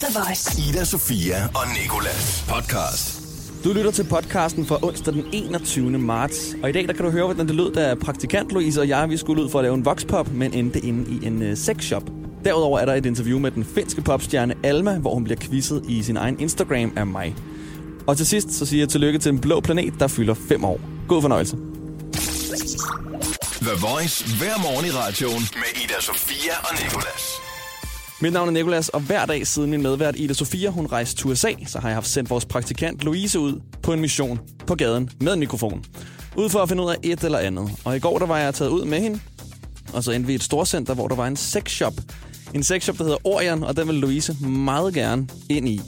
The Voice. Ida, Sofia og Nikolas podcast. Du lytter til podcasten fra onsdag den 21. marts. Og i dag der kan du høre, hvordan det lød, da praktikant Louise og jeg vi skulle ud for at lave en voxpop, men endte inde i en uh, sexshop. Derudover er der et interview med den finske popstjerne Alma, hvor hun bliver quizzet i sin egen Instagram af mig. Og til sidst så siger jeg tillykke til en blå planet, der fylder 5 år. God fornøjelse. The Voice hver morgen i radioen med Ida, Sofia og Nikolas. Mit navn er Nikolas, og hver dag siden min medvært Ida Sofia hun rejste til USA, så har jeg haft sendt vores praktikant Louise ud på en mission på gaden med en mikrofon. Ud for at finde ud af et eller andet. Og i går der var jeg taget ud med hende, og så endte vi i et storcenter, hvor der var en sexshop. En sexshop, der hedder Orion, og den vil Louise meget gerne ind i.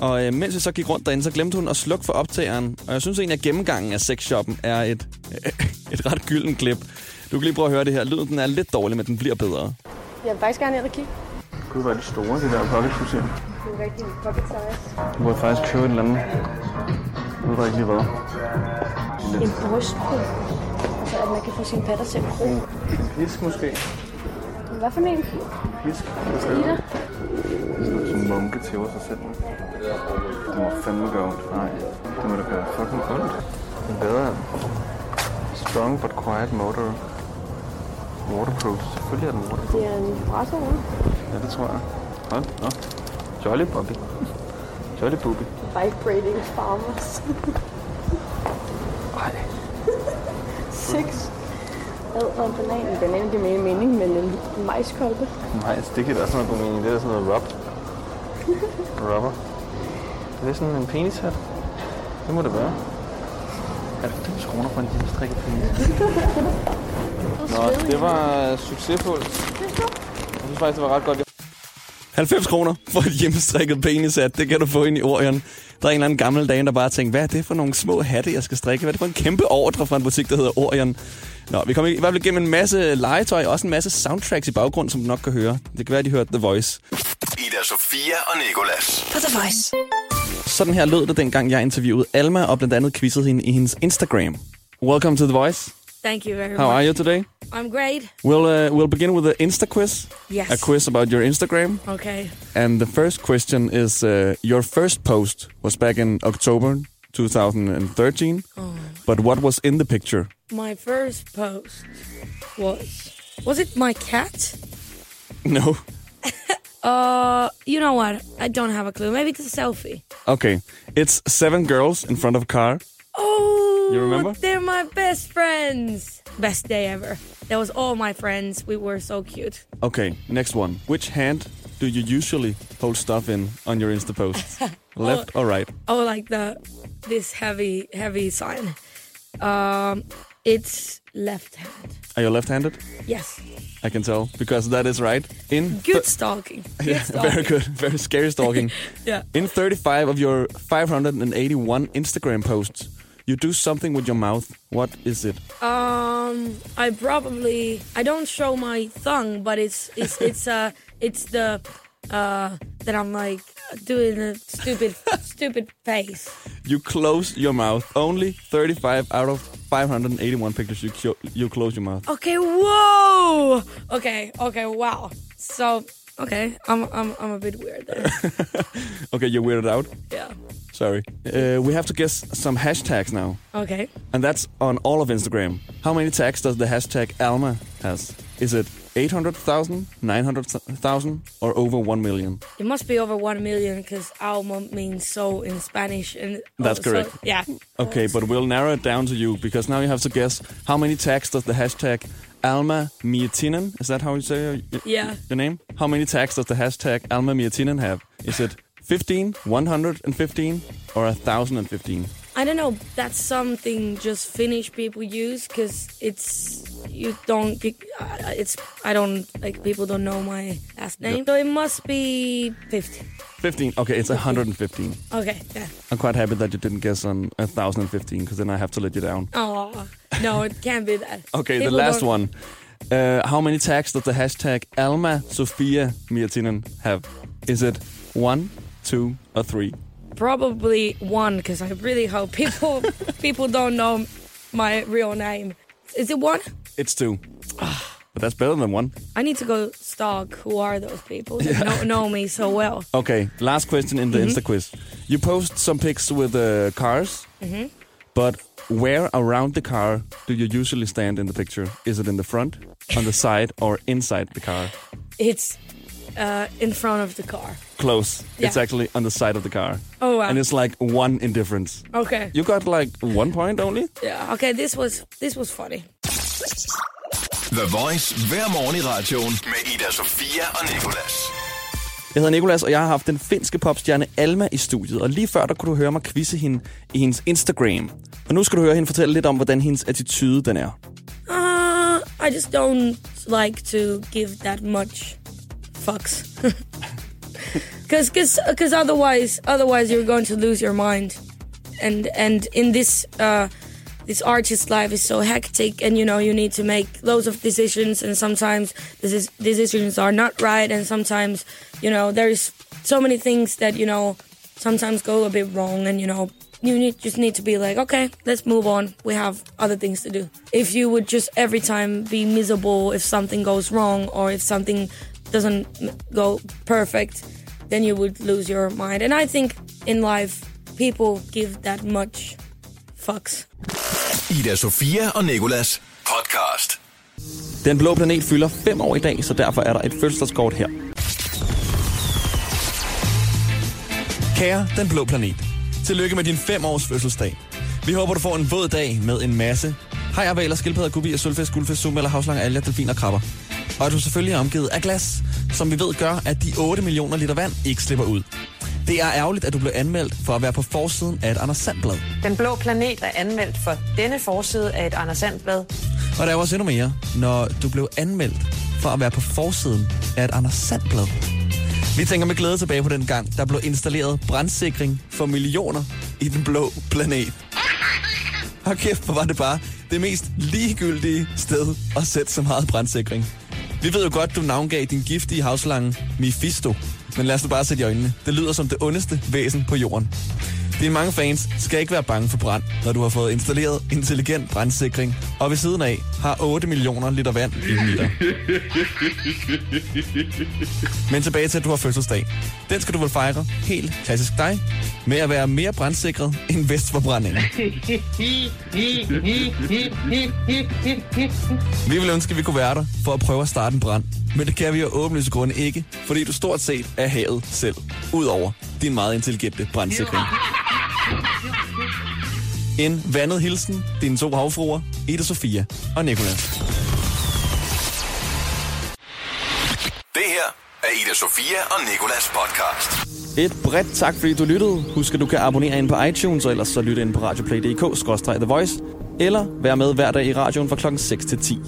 Og øh, mens vi så gik rundt derinde, så glemte hun at slukke for optageren. Og jeg synes egentlig, at gennemgangen af sexshoppen er et, et ret gylden klip. Du kan lige prøve at høre det her. Lyden den er lidt dårlig, men den bliver bedre. Jeg vil faktisk gerne ind og kigge. Hvor er det store, det der pocket Det er rigtig pocket size. Du burde faktisk købe et eller andet. Jeg ved ikke lige hvad. En brystbro. Altså, at man kan få sine patter til at gro. Fisk måske. Hvad for en? Fisk. Ida? Sådan munke til sig selv. Det må fandme gøre ondt. Nej, det må da gøre fucking ondt. Er bedre. Strong but quiet motor. Waterproof. Selvfølgelig er den waterproof. Det er en brasovne. Ja, det tror jeg. Hold nå. Jolly Bobby. Jolly Bobby. Vibrating farmers. Ej. Six. Ad og banan. Banan giver mere mening, men en majskolbe. Nej, det kan da sådan noget mening. Det er sådan noget rub. Rubber. Det er sådan en penishat. Det må det være. 90 kroner for en hjemmestrikket penis. Nå, det var succesfuldt. Jeg synes faktisk, det var ret godt. 90 kroner for et hjemmestrikket penishat. Det kan du få ind i Orion. Der er en eller anden gammel dame, der bare tænker, hvad er det for nogle små hatte, jeg skal strikke? Hvad er det for en kæmpe ordre fra en butik, der hedder Orion? Nå, vi kommer i hvert fald igennem en masse legetøj, og også en masse soundtracks i baggrund, som du nok kan høre. Det kan være, at de hørte The Voice. Ida, Sofia og Nikolas. På The Voice. Sådan her lød det, dengang jeg interviewede Alma, og blandt andet quizzede hende i hendes Instagram. Welcome to The Voice. Thank you very How much. How are you today? I'm great. We'll, uh, we'll begin with the Insta quiz. Yes. A quiz about your Instagram. Okay. And the first question is uh, your first post was back in October 2013. Oh. But what was in the picture? My first post was was it my cat? No. Uh, you know what? I don't have a clue. Maybe it's a selfie. Okay. It's seven girls in front of a car. Oh, You remember? They're my best friends. Best day ever. That was all my friends. We were so cute. Okay, next one. Which hand do you usually hold stuff in on your Insta posts? Left or right? Oh, like the this heavy heavy sign. Um, it's left hand. Are you left-handed? Yes. I can tell because that is right. In Good stalking. Good yeah, stalking. very good. Very scary stalking. Yeah. In 35 of your 581 Instagram posts, you do something with your mouth. What is it? Um, I probably I don't show my tongue, but it's it's it's uh it's the uh that I'm like doing a stupid stupid face. You close your mouth. Only 35 out of 581 pictures you you close your mouth. Okay, whoa. Okay, okay, wow. So okay, I'm I'm I'm a bit weird there. Okay, you're weirded out. yeah. Sorry. Uh, we have to guess some hashtags now. Okay. And that's on all of Instagram. How many tags does the hashtag Alma has? Is it 800,000, 900,000, or over 1 million? It must be over one million because alma means so in Spanish, and That's also- correct. Yeah. Okay, but we'll narrow it down to you because now you have to guess how many tags does the hashtag Alma Mietinen, is that how you say your, Yeah. your name? How many tags does the hashtag Alma Mietinen have? Is it 15, 115, or 1,015? I don't know. That's something just Finnish people use because it's you don't. Uh, it's I don't like people don't know my last name, so it must be fifteen. 15. Okay, it's 115. Okay, yeah. I'm quite happy that you didn't guess on 1,015 because then I have to let you down. Oh no, it can't be that. Okay, the last don't- one. Uh, how many tags does the hashtag Alma Sofia Mietinen have? Is it one, two, or three? Probably one because I really hope people people don't know my real name. Is it one? It's two. but that's better than one. I need to go stalk who are those people that know, know me so well. Okay, last question in the Insta quiz. You post some pics with uh, cars, but where around the car do you usually stand in the picture? Is it in the front, on the side, or inside the car? It's uh, in front of the car. Close. It's Yeah. actually on the side of the car. Oh wow. And it's like one in difference. okay. You got like one point only? Yeah. Okay. This was this was funny. The Voice hver morgen i radioen med Ida Sofia og Nicolas. Jeg hedder Nikolas, og jeg har haft den finske popstjerne Alma i studiet. Og lige før, der kunne du høre mig quizze hende i hendes Instagram. Og nu skal du høre hende fortælle lidt om, hvordan hendes attitude den er. Uh, I just don't like to give that much fucks. Cause, cause, cause otherwise, otherwise you're going to lose your mind, and and in this uh, this artist life is so hectic, and you know you need to make loads of decisions, and sometimes this decisions are not right, and sometimes you know there's so many things that you know sometimes go a bit wrong, and you know you need, just need to be like, okay, let's move on. We have other things to do. If you would just every time be miserable if something goes wrong or if something doesn't go perfect, then you would lose your mind. And I think in life, people give that much fucks. Ida Sofia og Nicolas podcast. Den blå planet fylder 5 år i dag, så derfor er der et fødselsdagskort her. Kære Den Blå Planet. Tillykke med din 5 års fødselsdag. Vi håber, du får en våd dag med en masse hajer, valer, skildpadder, gubier, sølvfisk, guldfisk, summe eller havslange, alger, delfiner og krabber. Og at du selvfølgelig er omgivet af glas, som vi ved gør, at de 8 millioner liter vand ikke slipper ud. Det er ærgerligt, at du blev anmeldt for at være på forsiden af et Anders Sandblad. Den blå planet er anmeldt for denne forside af et Anders Sandblad. Og der er også endnu mere, når du blev anmeldt for at være på forsiden af et Anders Sandblad. Vi tænker med glæde tilbage på den gang, der blev installeret brandsikring for millioner i den blå planet. Og kæft, hvor var det bare det mest ligegyldige sted at sætte så meget brandsikring. Vi ved jo godt, du navngav din giftige havslange Mephisto. Men lad os nu bare sætte i øjnene. Det lyder som det ondeste væsen på jorden. Dine mange fans skal ikke være bange for brand, når du har fået installeret intelligent brandsikring, og ved siden af har 8 millioner liter vand i liter. Men tilbage til, at du har fødselsdag. Den skal du vel fejre, helt klassisk dig, med at være mere brandsikret end vest for brændingen. Vi vil ønske, at vi kunne være der for at prøve at starte en brand. Men det kan vi jo åbenlyse grunde ikke, fordi du stort set er havet selv, udover din meget intelligente brandsikring. En vandet hilsen, dine to havfruer, Ida Sofia og Nicolas. Det her er Ida Sofia og Nicolas podcast. Et bredt tak, fordi du lyttede. Husk, at du kan abonnere ind på iTunes, og ellers så lytte ind på radioplay.dk-the voice, eller være med hver dag i radioen fra klokken 6 til 10.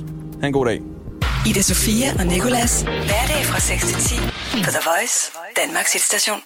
Ha' en god dag. Ida Sofia og Nicolas. Hverdag fra 6 til 10 på The Voice, Danmarks hitstation.